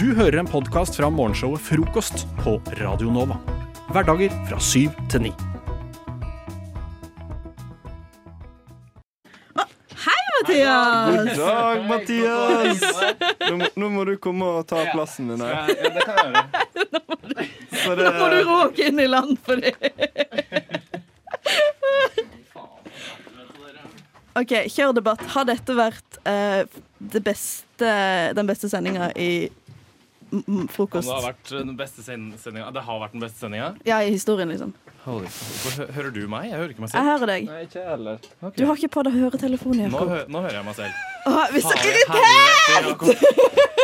Du hører en podkast fra morgenshowet Frokost på Radio Nova. Hverdager fra syv til ni. Mathias! God dag, Mathias! Nå, må- nå må du komme og ta plassen din her. Ja, det kan jeg gjøre. Nå må du råke inn i land for det. OK, kjør debatt. Har dette vært eh, det beste, den beste sendinga i frokost? det har vært den beste sendinga Det har vært den beste sendinga? Ja, i historien, liksom. Holy Hører du meg? Jeg hører ikke meg selv. Jeg hører deg. Nei, ikke heller. Okay. Du har ikke på deg høretelefon, Nå, hø nå hører jeg meg selv. Åh, vi er så irritert!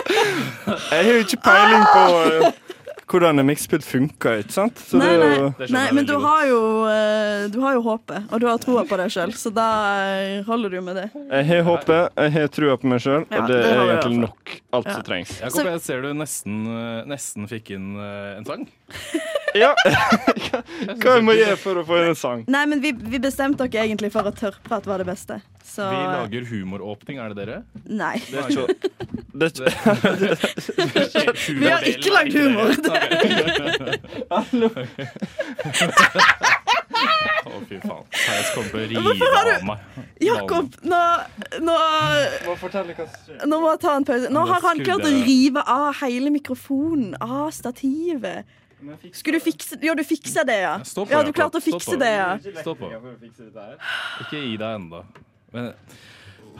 Jeg har jo ikke peiling på eh, hvordan en mikspult funker, ikke sant? Så Nei, det er nei, jo nei, men du har, jo, eh, du har jo håpet, og du har troa på deg sjøl, så da eh, holder du med det. Jeg har håpet, jeg har trua på meg sjøl, Ja, og det det er egentlig nok. Alt Ja. som trengs. Jakob, jeg ser du nesten, eh, nesten fikk inn en sang. Ja. Hva jeg må gjøre for å få inn en sang? Nei, men vi, vi bestemte dere egentlig for at tørrprat var det beste. Så Vi lager humoråpning, er det dere? Nei. Det er ikke, det er ikke Vi har ikke lagd humor. Å, fy faen. Theis kommer til å rive av meg. Jakob, nå, nå, Må fortelle hva som skjer. nå må jeg ta en pause. Nå har han klart å rive av hele mikrofonen av stativet. Skulle du fikse Ja, du fiksa det, ja. På, Ja, du klarte å fikse det, ja. Stå på. Ikke gi deg ennå. Men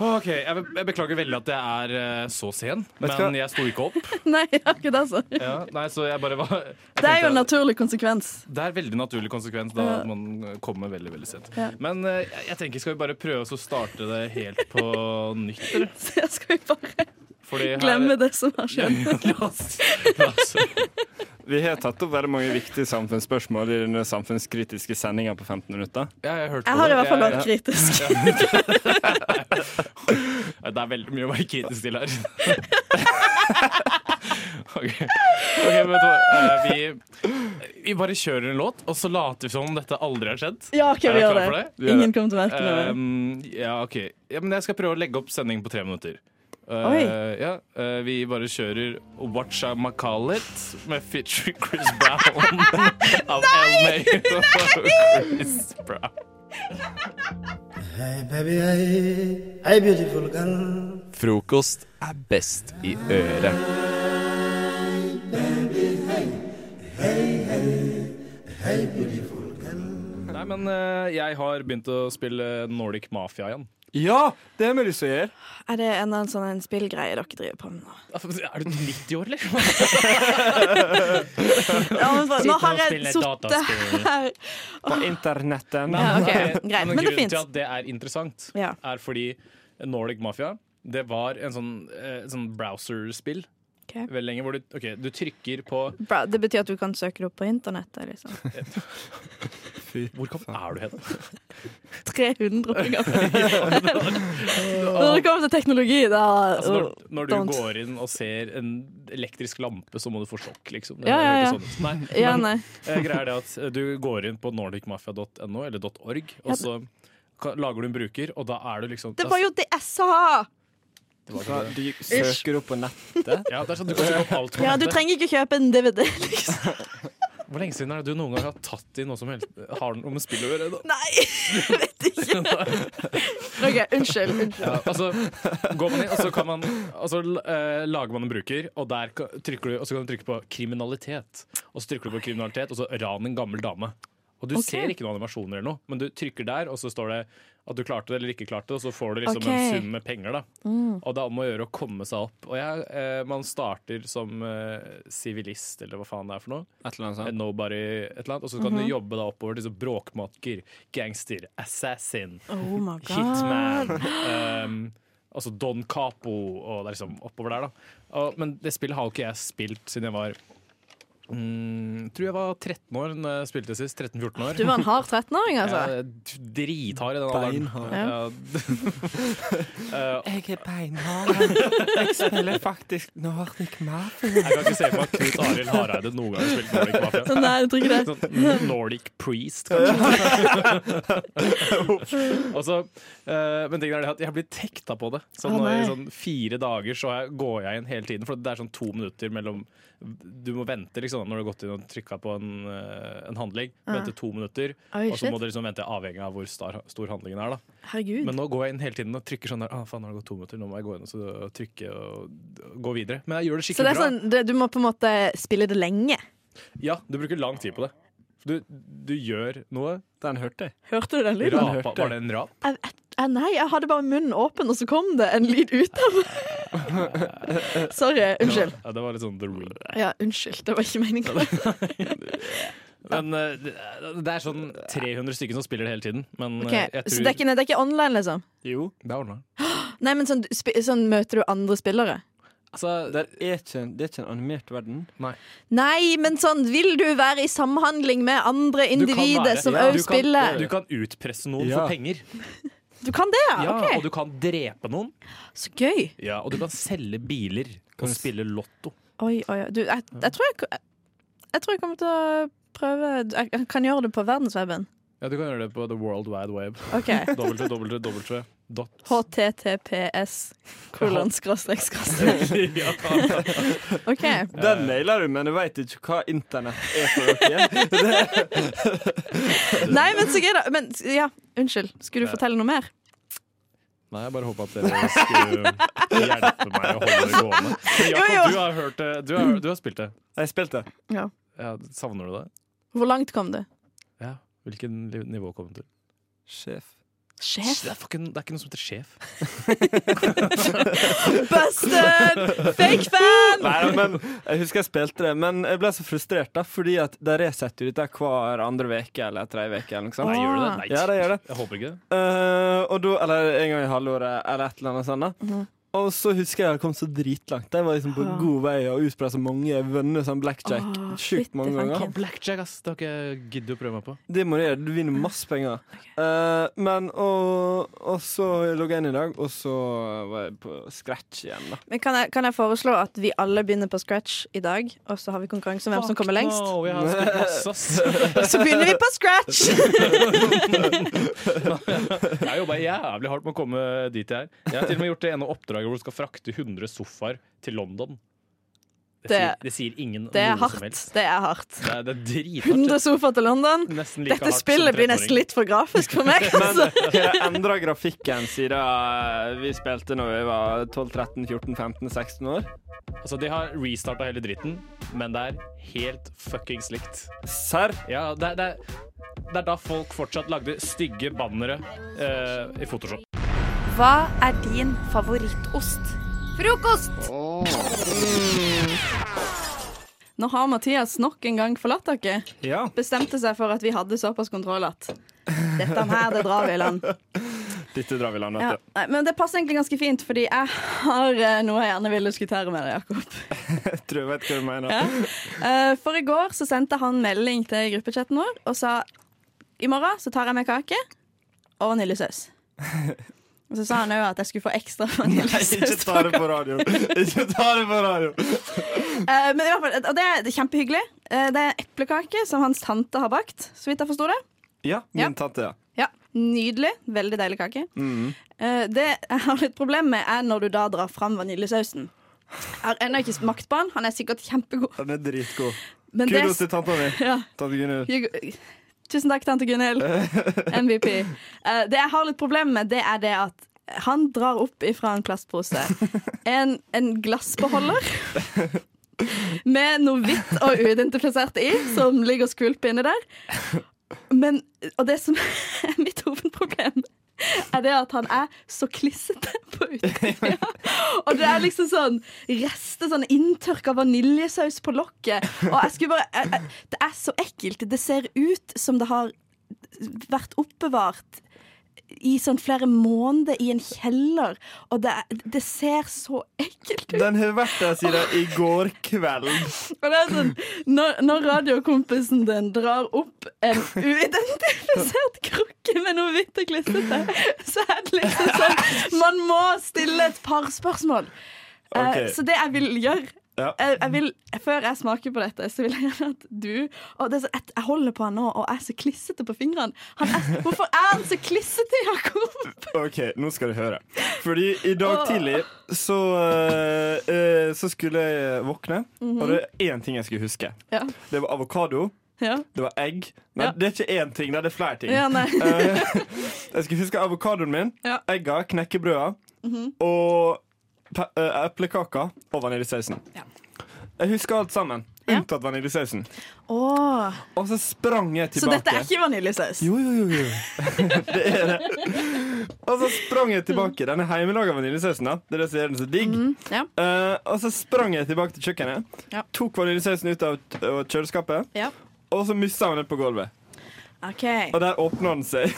OK, jeg, be- jeg beklager veldig at jeg er uh, så sen, men jeg sto ikke opp. Nei, akkurat det, altså. Ja, nei, så jeg bare var jeg Det er jo en naturlig konsekvens. Det er veldig naturlig konsekvens da Ja. man kommer veldig veldig sent. Ja. Men uh, jeg, tenker, skal vi bare prøve oss å starte det helt på nytt, eller? Så skal vi bare her- glemme det som har skjedd. La oss, la oss. Vi har tatt opp veldig mange viktige samfunnsspørsmål i denne samfunnskritiske sendinga på 15 minutter. Ja, jeg, Jeg har i det. hvert fall vært kritisk. Ja, Det er veldig mye å være kritisk til her. okay. okay, men vet du hva? Eh, Vi, vi bare kjører en låt, og så later vi som om dette aldri har skjedd. Ja, OK, vi gjør det. det? Ingen kommer til å merke noe. Um, ja, OK. Ja, men jeg skal prøve å legge opp sendingen på tre minutter. Uh, Oi. ja, uh, vi bare kjører Watcha It med featuring Chris Brown av Nei! LMA og Chris Brown. Hey baby, hey, hey beautiful girl. Frokost er best i øret. Nei, men uh, jeg har begynt å spille Nordic Mafia igjen. Ja, det har vi lyst til å gjøre. Er det en, annen sånn en spillgreie dere driver på med nå? Er du 90 år, eller? Ja, men, nå har jeg sittet her På internetten. Ja, okay. greit, men det fins. grunnen til at det er interessant, Ja. er fordi Nordic Mafia det var en sånn, eh, sånn browserspill Okay. veldig lenge, hvor du, okay, du trykker på Bra, Det betyr at du kan søke det opp på internettet? Liksom. Hvor kom, er du hen? 300 år gammel. Når det kommer til teknologi, da Altså, når, når du don't. går inn og ser en elektrisk lampe, så må du få sjokk, liksom. Det Ja, ja, ja. Sånn. Nei, Ja, nei. eh, greia er det at eh, du går inn på nordicmafia.no eller .org, og så lager du en bruker, og da er du liksom Det var jo det jeg sa! det var Så ikke det. de søker opp på nettet. Ja, det er sånn, du kan søke alt på Ja, du trenger ikke kjøpe en DVD, liksom. Hvor lenge siden er det du noen gang har tatt i noe som helst har noe med spill å gjøre? Da? Nei, jeg vet ikke. OK, unnskyld. unnskyld. Ja, altså, går man inn, og så kan man altså, eh, lager man en bruker, og der trykker du, og så kan du trykke på kriminalitet. Og så trykker du på kriminalitet, og så ran en gammel dame. Og du okay. ser ikke noen animasjoner eller noe, men du trykker der, og så står det at du klarte det eller ikke klarte det, og så får du liksom okay. en sum med penger. da. Mm. Og det er om å gjøre å komme seg opp. Og jeg, eh, man starter som eh, eller hva faen det er for noe. Et eller annet sånt. Nobody, et eller annet. Og så kan Mhm. du jobbe deg oppover til så bråkmaker, gangster, assassin, Oh my god. hitman. Um, altså Don Capo og det er liksom oppover der, da. Og, men det spillet har jo ikke jeg spilt siden jeg var Mm, tror jeg var 13 år da jeg spilte sist. 13-14 år. Du var en hard 13-åring, altså. Jeg er drithard i den alderen. Ja. Eh, Jeg er beinhard. Jeg spiller faktisk Nordic Mafia. jeg kan ikke se for meg Knut Arild Hareide noen gang har spilt Nordic Mafia. Sånn, Nei, jeg tror ikke det. Sånn Nordic Priest, kanskje. Og eh, men tingen er det at jeg har blitt tekta på det. Så Å, I sånn fire dager så går jeg inn hele tiden. For det er sånn to minutter mellom Du må vente liksom når du har gått inn og trykka på en, eh, en handling. Ah. Vente to minutter, Oi, og så shit. må du liksom vente avhengig av hvor star, stor handlingen er. da Herregud. Men nå går jeg inn hele tiden og trykker sånn der. Ah, faen, nå har det gått to minutter, nå må jeg gå inn og så trykke og gå videre. Men jeg gjør det Så skikkelig det er bra. sånn, det, du må på en måte spille det lenge. Ja, du bruker lang tid på det. Du, du gjør noe. Den hørte jeg. Hørte du den lyden? Rapa, var det en rap? Jeg, jeg, nei, jeg hadde bare munnen åpen, og så kom det en lyd ut av meg. Sorry. Unnskyld. Ja, det var litt sånn The Ring. Ja, unnskyld. Det var ikke meningen. Men uh, det er sånn 300 stykker som spiller det hele tiden. Men Ok, eh, jeg tror Så det er, ikke, det er ikke online, liksom? Jo. Det er online. Nei, men sånn, sånn møter du andre spillere? Altså, Det er ikke, det er ikke en animert verden. Nei, men sånn, vil du være i samhandling med andre individer som ja, òg du kan- spiller? du kan utpresse noen Ja. for penger. Du kan det, ja? OK. Og du kan drepe noen. Så gøy. Ja, Og du kan selge biler og spille lotto. Oi, oi, oi. Du, jeg, jeg, tror jeg, jeg tror jeg kommer til å prøve Jeg jeg kan gjøre det på verdensweben. Ja, Du kan gjøre det på The World Wide Web. OK. www. Dot. HTTPS kolon skråstrek skråstrek. OK. Den nailer du, men du veit ikke hva internett er for dere. Nei, men så gøy, da. Men ja, unnskyld. Skulle du fortelle noe mer? Nei, jeg bare håpa at dere skulle hjelpe meg å holde det gående. Jakob, jo. du har hørt det. Du har, du har spilt det. Jeg spilte. Ja. Ja, savner du det? Hvor langt kom du? Ja. Hvilken nivå kom du til? Sjef. Sjef? Det er, fucking, det er ikke noe som heter sjef. Busted! Fake fan! Nei, men Jeg husker jeg spilte det, men jeg ble så frustrert, da fordi at de resetter dette hver andre uke eller tredje uke. Eller noe sånt. Nei, gjør det? Ah. Nei. Ja, det gjør det. Jeg håper ikke. Eh, og da, eller en gang i halvåret, eller et eller annet sånt. da Mhm. Og så husker jeg jeg kom så dritlangt. Jeg var liksom på Ah. god vei og utprøvd så mange. venner som sånn blackjack Åh, sjukt mange ganger. Blackjack, ass. Det har ikke jeg giddet å prøve meg på. Det må du gjøre. Du vinner masse penger. Eh, men og, og så lå jeg inn i dag, og så var jeg på scratch igjen, da. Men kan jeg, kan jeg foreslå at vi alle begynner på scratch i dag, og så har vi konkurranse om hvem som kommer lengst? No, jeg har spilt masse, ass. Så begynner vi på scratch! Jeg har jobba jævlig hardt med å komme dit jeg er. Jeg har til og med gjort det ene oppdraget hvor du skal frakte 100 sofaer til London. Det, Det- sier, det sier ingen Det er noe som hardt. helst. Det er hardt. Det er, det er 100 sofaer til London. Like Dette spillet blir nesten litt for grafisk for meg. Men dere har endra grafikken siden vi spilte når vi var 12-13-14-15-16 år? Altså, De har restarta hele dritten, men det er helt fuckings likt. Serr? Ja, det, det, det er da folk fortsatt lagde stygge bannere uh, i Photoshop. Hva er din favorittost? Frokost! Nå har Mathias nok en gang forlatt dere. Ja. Bestemte seg for at vi hadde såpass kontroll at dette her, det drar vi i land. Dette drar vi i land Ja, du. men det passer egentlig ganske fint, fordi jeg har eh, noe jeg gjerne vil diskutere med deg, Jakob. Jeg tror jeg vet hva du mener. Ja. Eh, For i går så sendte han melding til gruppechatten vår og sa i morgen så tar jeg med kake og vaniljesaus. Og så sa han òg at jeg skulle få ekstra Nei, vaniljesaus. ikke ta det på radio. Ikke ta det på radio. uh, men i hvert fall, og det er, kjempehyggelig. Uh, det er eplekake som hans tante har bakt, så vidt jeg forsto det. Ja, Ja. min tante, ja. Ja, Nydelig. Veldig deilig kake. Mm. Uh, det jeg har litt problem med, er når du da drar fram vaniljesausen. Jeg har ennå ikke smakt på den. Han er sikkert kjempegod. Han er dritgod. Men det, Kudos til tanta mi. ja, Tante Gunhild. Tusen takk, tante Gunhild. MVP. Det jeg har litt problem med, det er det at han drar opp ifra en plastpose en, en glassbeholder med noe hvitt og uidentifisert i, som ligger og skvulper inni der. Men, og det som er mitt hovedproblem, er det at han er så klissete på utsida. Og det er liksom sånn rester, sånn inntørka vaniljesaus på lokket. Og jeg skulle bare jeg, jeg, Det er så ekkelt. Det ser ut som det har vært oppbevart i sånn flere måneder i en kjeller, og det, det ser så ekkelt ut. Den har vært der siden i går kveld. Sånn, når, når radiokompisen din drar opp en uidentifisert krukke med noe hvitt og klissete, så er det liksom sånn Man må stille et par spørsmål. Eh, Ok. så det jeg vil gjøre Ja. jeg, jeg vil, Før jeg smaker på dette, så vil jeg gjerne at du og det så, jeg, holder på han nå og er så klissete på fingrene. Han er, hvorfor er han så klissete, Jakob? OK, nå skal du høre. Fordi i dag tidlig så, uh, så skulle jeg våkne, Mhm. og det er én ting jeg skulle huske. Ja. Det var avokado. Ja. Det var egg. Nei, Ja. det er ikke én ting, det er flere ting. Ja. Eh, jeg skulle huske avokadoen min, Ja. egga, knekkebrøda Mhm. og pe- eh, eplekaka og vaniljesausen. Ja. Jeg husker alt sammen, unntatt vaniljesausen. Oh. Og så sprang jeg tilbake. så dette er ikke vaniljesaus? Jo, jo, jo. jo. det er det. Og så sprang jeg tilbake. Denne hjemmelaga vaniljesausen. da. Det er det som gjør den så digg. Mm, ja. uh, og så sprang jeg tilbake til kjøkkenet, Ja. tok vaniljesausen ut av kjøleskapet, Ja. og så mista jeg den på gulvet. Okay. Og der åpna den seg.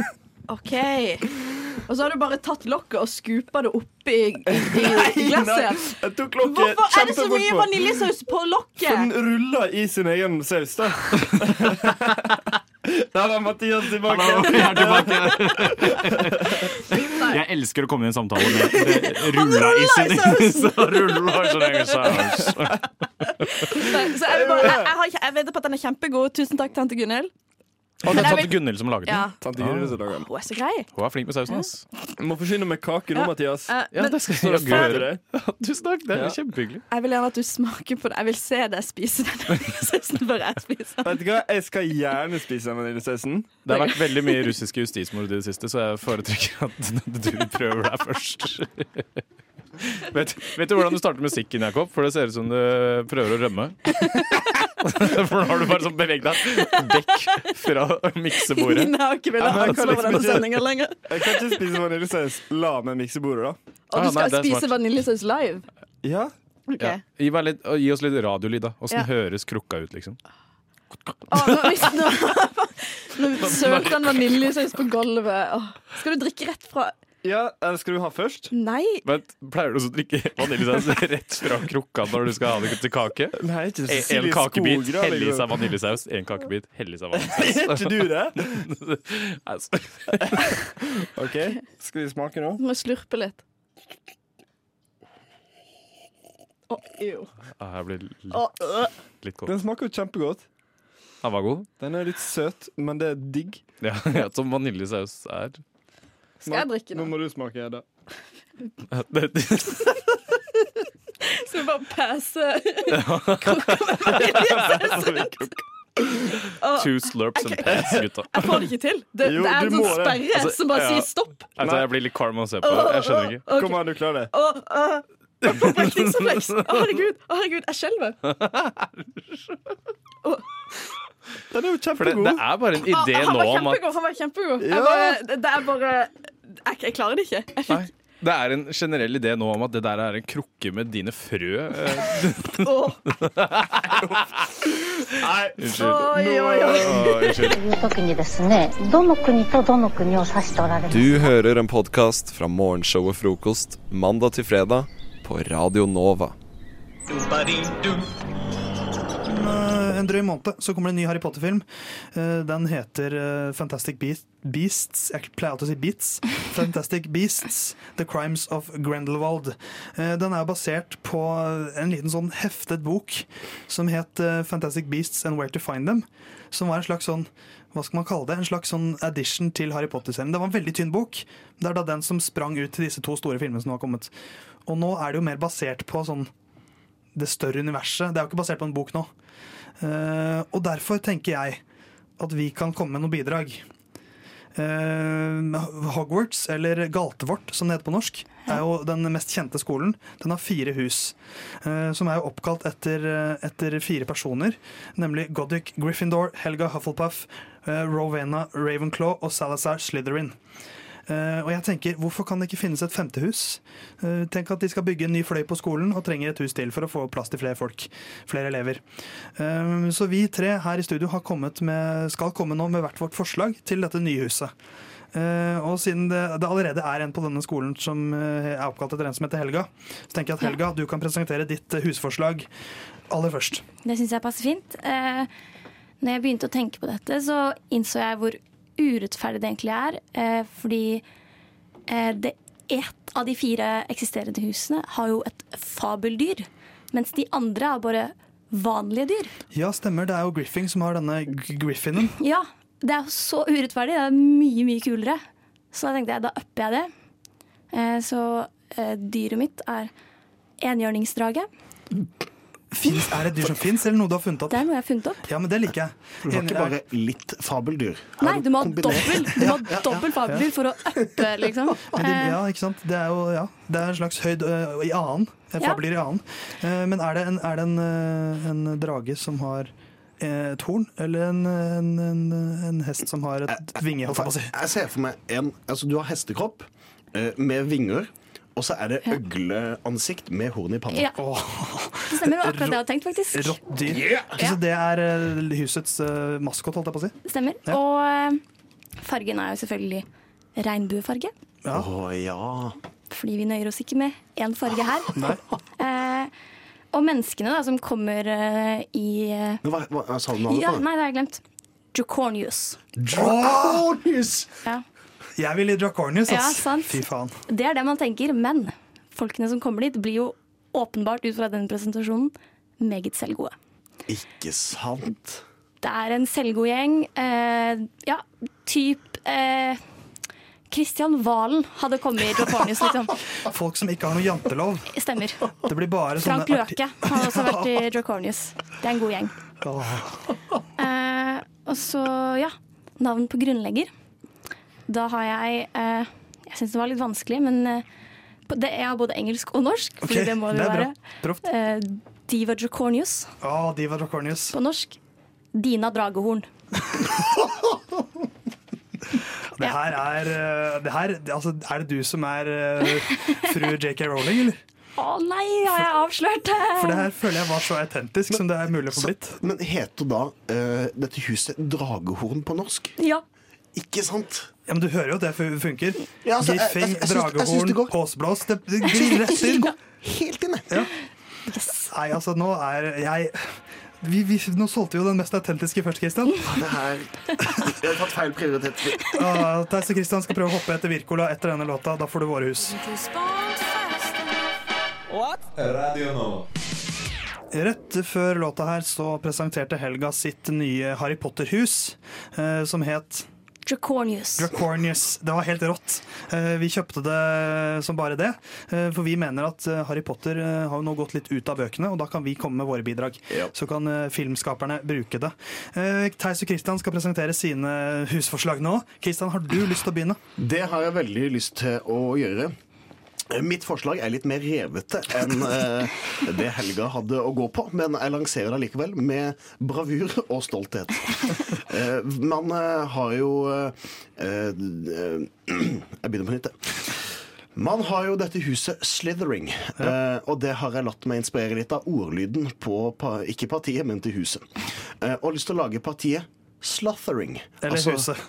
ok Og så har du bare tatt lokket og skupa det oppi i, i, i glasset Nei, Jeg tok lokket Hvorfor er det så mye på. vaniljesaus på For den ruller rulla i sin egen saus, da. Der er Mathias tilbake. Jeg er tilbake. Jeg elsker å komme i en samtale med det rulla i sin egen saus. Så jeg, vil jeg, jeg, jeg vet på at den er kjempegod. Tusen takk, tante Gunhild. Og det er tante Gunhild som har laget den. Ja. Tante Guri som lager den. Hun er så grei. Hun er flink med sausen. ass. Må forsyne med kake nå, Ja. Mathias. Eh, Ja, men det skal jeg gjøre. Tusen takk, det er Ja. kjempehyggelig. jeg vil gjerne at du smaker på det. Jeg vil se deg spise den sausen før jeg spiser den. Vet du hva? Jeg skal gjerne spise den vaniljesausen. Det har vært veldig mye russiske justismord i det siste, så jeg foretrekker at du prøver deg først. Vet, vet du hvordan du starter musikken, Jakob? For det ser ut som du prøver å rømme. For nå har du bare sånn beveget deg vekk fra miksebordet. Jeg har ikke villet Ja, men jeg kan avsløre liksom denne ikke- sendinga lenger. Jeg kan ikke spise vaniljesaus la med miksebordet, da. Og du skal ah, nei, spise vaniljesaus live. Ja. Okay. Ja. Gi, litt, gi oss litt radiolyd, da. Åssen Ja. høres krukka ut, liksom? Å, nå, hvis- nå, nå sølte han vaniljesaus på gulvet. Skal du drikke rett fra ja. Eller skal du ha først? Nei. Vent, Pleier du å drikke vaniljesaus rett fra krukka når du skal ha det til kake? Nei, ikke En, en kakebit, helle i seg vaniljesaus. En kakebit, helle i seg vaniljesaus. Gjør ikke du det? Altså, OK, skal vi smake nå? Må slurpe litt. Å, jo. ah, jeg blir litt, øh. litt kåt. Den smaker jo kjempegodt. Den var god. Den er litt søt, men det er digg. Ja, ja, som vaniljesaus er. Skal jeg drikke Nå nå? må du smake, det, Skal vi bare passe two slurps and pass, gutta. Jeg får det ikke til. Det, Jo, det er du en sånn sperre Altså, som bare ja. sier stopp. Altså, jeg blir litt kvalm av å se på. Jeg skjønner ikke. Okay. Kom an, du klarer det. Å, å, å, herregud, å, herregud, jeg skjelver. Den er jo kjempegod. Det, det, er bare en idé han, nå om at Han var kjempegod. Ja. Bare, det er bare jeg, jeg, klarer det ikke. Jeg fikk det er en generell idé nå om at det der er en krukke med dine frø. oh. Nei, unnskyld. Du hører en podkast fra morgenshow og Frokost mandag til fredag på Radio Nova. Om eh, en drøy måned så kommer det en ny Harry Potter-film. Eh, Den heter eh, Fantastic Beast, Beasts Jeg pleier alltid å si Beats. Fantastic Beasts The Crimes of Grendelwald. Den er basert på en liten sånn heftet bok som het Fantastic Beasts and Where to Find Them. Som var en slags sånn hva skal man kalle det? En slags sånn addition til Harry Potter-serien. Det var en veldig tynn bok. Det er da den som sprang ut til disse to store filmene som nå har kommet. Og nå er det jo mer basert på sånn det større universet. Det er jo ikke basert på en bok nå. Eh, og derfor tenker jeg at vi kan komme med noen bidrag. Eh, Hogwarts, eller Galtevort som det heter på norsk, er jo den mest kjente skolen. Den har fire hus, eh, som er jo oppkalt etter, etter fire personer. Nemlig Goddick Gryffindor, Helga Hufflepuff, Rowena Ravenclaw og Salazar Slytherin. Eh, og jeg tenker, Hvorfor kan det ikke finnes et femte hus? Eh, tenk at de skal bygge en ny fløy på skolen og trenger et hus til for å få plass til flere folk. Flere elever. Eh, så vi tre her i studio har med, skal komme nå med hvert vårt forslag til dette nye huset. Uh, og siden det, det allerede er en på denne skolen som uh, er oppkalt etter en som heter Helga, så tenker jeg at Helga, du kan presentere ditt uh, husforslag aller først. Det syns jeg passer fint. Uh, når jeg begynte å tenke på dette, så innså jeg hvor urettferdig det egentlig er. Eh, fordi eh, det ett av de fire eksisterende husene har jo et fabeldyr. Mens de andre er bare vanlige dyr. Ja, stemmer. Det er jo Griffing som har denne Griffinen. Ja, det er jo så urettferdig. Det er mye, mye kulere. Så da tenkte jeg, da upper jeg det. Eh, så eh, dyret mitt er enhjørningsdrage. Finns, er det et dyr som fins, eller noe du har funnet opp? Det er noe jeg har funnet opp. Ja, men det liker jeg. Du har ikke bare litt fabeldyr. Nei, du må ha dobbel, du må ha dobbel fabeldyr for å uppe, liksom. Eh, ja, ikke sant? Det er jo ja, det er en slags høyd øh, i annen. Ja. Fabler i annen. Eh, men er det en, er det en, en drage som har eh, et horn, eller en, en, en, en hest som har et vinge? holdt jeg på å si? Jeg ser for meg en Altså, du har hestekropp eh, med vinger, og så er det øgleansikt med horn i panna. Ja. Det stemmer, det akkurat det jeg hadde tenkt, faktisk. Rått dyr. Ok, Så det er øh, husets uh, maskot, holdt jeg på å si? Stemmer. Ja. Og eh, fargen er jo selvfølgelig regnbuefarge. Ja. Oh, ja. Fordi vi nøyer oss ikke med én farge her. Eh, og menneskene da, som kommer uh, i uh, hva, hva sa du navnet ja, på Ja, Nei, det har jeg glemt. Dracornius. Dracornius! Ja. Jeg vil i Draconius, ass. Ja, Fy faen. Det er det man tenker, men folkene som kommer dit, blir jo åpenbart ut fra den presentasjonen meget selvgode. Ikke sant? Det er en selvgod gjeng. Eh, ja, typ eh, Kristian Valen hadde kommet i Dracornius, liksom. Folk som ikke har noe jantelov. Stemmer. Det blir bare Frank Løke har også vært i Dracornius. Det er en god gjeng. Oh. Eh, og så, ja, navn på grunnlegger. Da har jeg eh, Jeg syns det var litt vanskelig, men eh, det, jeg har både engelsk og norsk, fordi Ok, det må det, det være. Proft. Eh, Diva Dracornius Oh, Diva Dracornius. på norsk. Dina Dragehorn. Det her er øh, det her, altså, Er det du som er øh, fru JK Rowling, eller? Å nei, har jeg avslørt det? For det her føler jeg var så autentisk som det er mulig å få blitt. Men heter da uh, dette huset Dragehorn på norsk? Ja. Ikke sant? Ja, men Du hører jo at det funker. Ja, altså, syns dragehorn, påsblås. Det, det glir rett inn. Helt inne. Ja. Nei, altså, nå er jeg vi, vi, Nå solgte vi jo den mest autentiske først, Christian. Det her Vi har tatt feil prioritet. Theis og Christian skal prøve å hoppe etter Wirkola etter denne låta. Da får du våre hus. Radio nå. Rett før låta her så presenterte Helga sitt nye Harry Potter-hus, eh, som het Dracornius. Dracornius. Det var helt rått. Eh, Vi kjøpte det som bare det, eh, for vi mener at eh, Harry Potter har jo nå gått litt ut av bøkene, og da kan vi komme med våre bidrag. Så kan filmskaperne bruke det. Eh, Theis og Christian skal presentere sine husforslag nå. Christian, har du lyst til å begynne? Det har jeg veldig lyst til å gjøre. Mitt forslag er litt mer revete enn eh, det Helga hadde å gå på, men jeg lanserer det likevel med bravur og stolthet. Eh, man eh, har jo eh, eh, Jeg begynner på nytt, jeg. Man har jo dette huset Slithering, eh, og det har jeg latt meg inspirere litt av ordlyden på, ikke partiet, men til huset. Eh, og lyst til å lage partiet Slothering. Eller Altså- huset.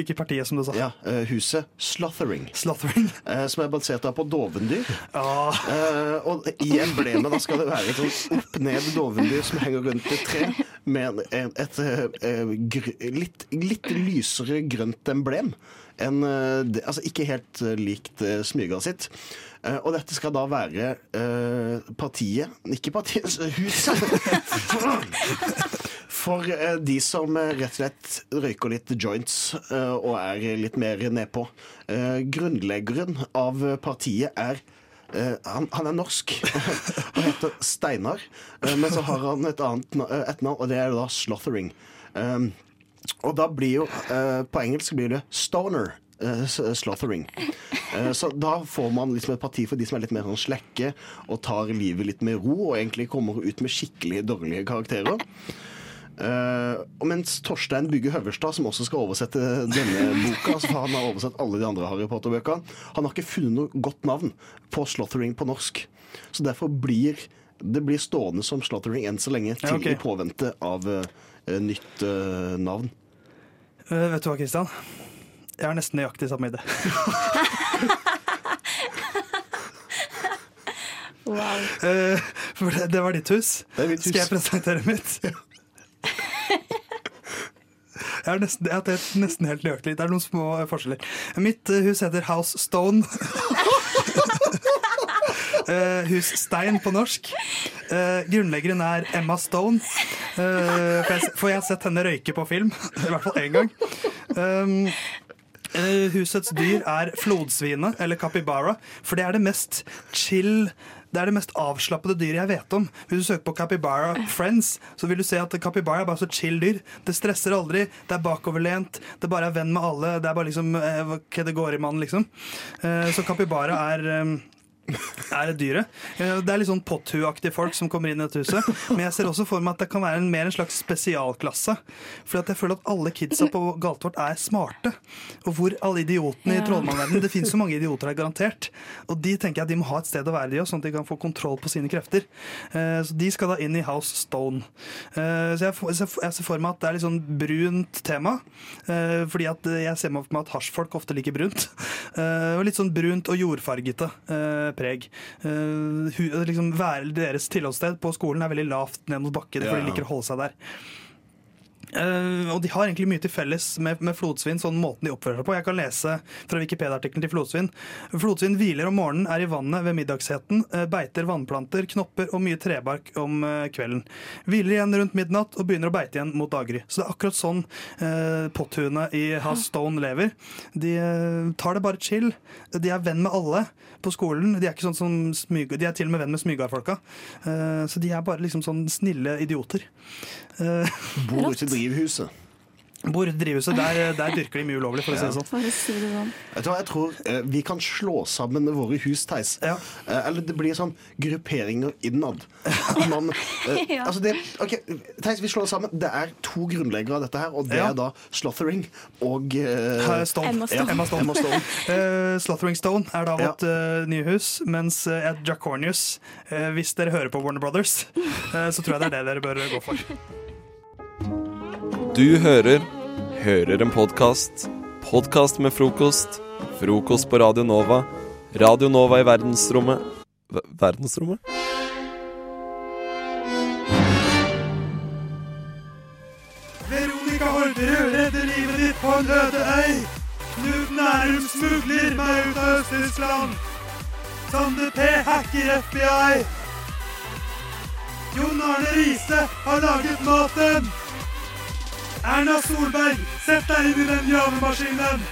Ikke partiet, som du sa. Ja, eh, huset Slothering. Slothering. Eh, som er basert på dovendyr. Eh, og i emblemet da skal det være et sånn opp-ned dovendyr som henger rundt et tre, med et et gr litt, litt lysere grønt emblem. En, altså ikke helt likt smyga sitt. Og dette skal da være partiet Ikke partiet, huset! For eh, de som eh, rett og slett røyker litt joints eh, og er litt mer nedpå. Grunnleggeren av partiet er han, han er norsk. han heter Steinar. men så har han et annet na- eh, et navn, og det er da Slothering. Um, og da blir jo På engelsk blir det Stoner. Slothering. Så da får man liksom et parti for de som er litt mer sånn slekke og tar livet litt med ro, og egentlig kommer ut med skikkelig dårlige karakterer. Eh, og mens Torstein Bygge Høverstad, som også skal oversette denne boka, så han har oversett alle de andre Harry Potter-bøkene, han har ikke funnet noe godt navn på Slothering på norsk. Så derfor blir det blir stående som Slothering enn så lenge, til Ja, okay. i påvente av uh, nytt uh, navn. Eh, vet du hva, Kristian? Jeg har nesten nøyaktig samme idé. Wow. Eh, for det, det var ditt hus. mitt hus. Skal jeg presentere mitt? Jeg har nesten, jeg er nesten helt nøyaktig. Det er noen små forskjeller. Mitt eh, hus heter House Stone. Uh, hus Stein på norsk. Uh, grunnleggeren er Emma Stone. Uh, for, jeg, for jeg har sett henne røyke på film. I hvert fall én gang. Um, eh, husets dyr er flodsvinet, eller capybara, for det er det mest chill det er det mest avslappede dyret jeg vet om. Hvis du søker på capybara friends, så vil du se at capybara er bare så chill dyr. Det stresser aldri, det er bakoverlent, det bare er venn med alle. Det er bare liksom eh, hva det går i mann, liksom. Eh, Så capybara er er dyret. Eh, Det er litt sånn potthuaktige folk som kommer inn i dette huset. Men jeg ser også for meg at det kan være en, mer en slags spesialklasse. For jeg føler at alle kidsa på Galtvort er smarte. Og hvor alle idiotene i trollmannverdenen Det finnes så mange idioter her, garantert. Og de tenker jeg at de må ha et sted å være, de også, sånn at de kan få kontroll på sine krefter. Eh, Så de skal da inn i House Stone. Eh, Så jeg ser for meg at det er litt sånn brunt tema. Eh, Fordi at jeg ser for meg at hasjfolk ofte liker brunt. Og litt sånn brunt og jordfargete preg. Uh, liksom Deres tilholdssted på skolen er veldig lavt ned mot bakken, Ja. de liker å holde seg der. Uh, og de har egentlig mye til felles med, med flodsvin, sånn måten de oppfører seg på. Jeg kan lese fra Wikipedia-artikkelen til flodsvin. Flodsvin hviler om morgenen, er i vannet ved middagsheten, uh, beiter vannplanter, knopper og mye trebark om uh, kvelden. Hviler igjen rundt midnatt og begynner å beite igjen mot daggry. Så det er akkurat sånn eh, potthuene i House Stone lever. De eh, tar det bare chill. De er venn med alle på skolen. De er, ikke sånn som smyger, de er til og med venn med smygardfolka. Eh, så de er bare liksom sånn snille idioter. Eh, Bor ikke i drivhuset. Bor i drivhuset, der, der dyrker de mye ulovlig, for å si det sånn. Si det sånn. Jeg tror eh, vi kan slå sammen våre hus, Theis. Ja. eller det blir sånn grupperinger innad. Man, eh, Ja. altså det, ok, Theis, vi slår sammen. Det er to grunnleggere av dette her, og det Ja. er da Slothering og eh, Eh, Stone. Emma Stone. Ja, Emma Stone. Emma Stone. uh, Slothering Stone er da vårt uh, nye hus, mens uh, Dracornius eh, Hvis dere hører på Warner Brothers, eh, så tror jeg det er det dere bør gå for. Du hører Hører en podkast. Podkast med frokost. Frokost på Radio Nova. Radio Nova i verdensrommet v Verdensrommet? Veronica Horderud redder livet ditt på en øde øy. Knut Nærum smugler meg ut av Øst-Tyskland. Sander P hacker FBI. Jon Arne Riise har laget maten. Erna Solberg, sett deg inn i den gravemaskinen.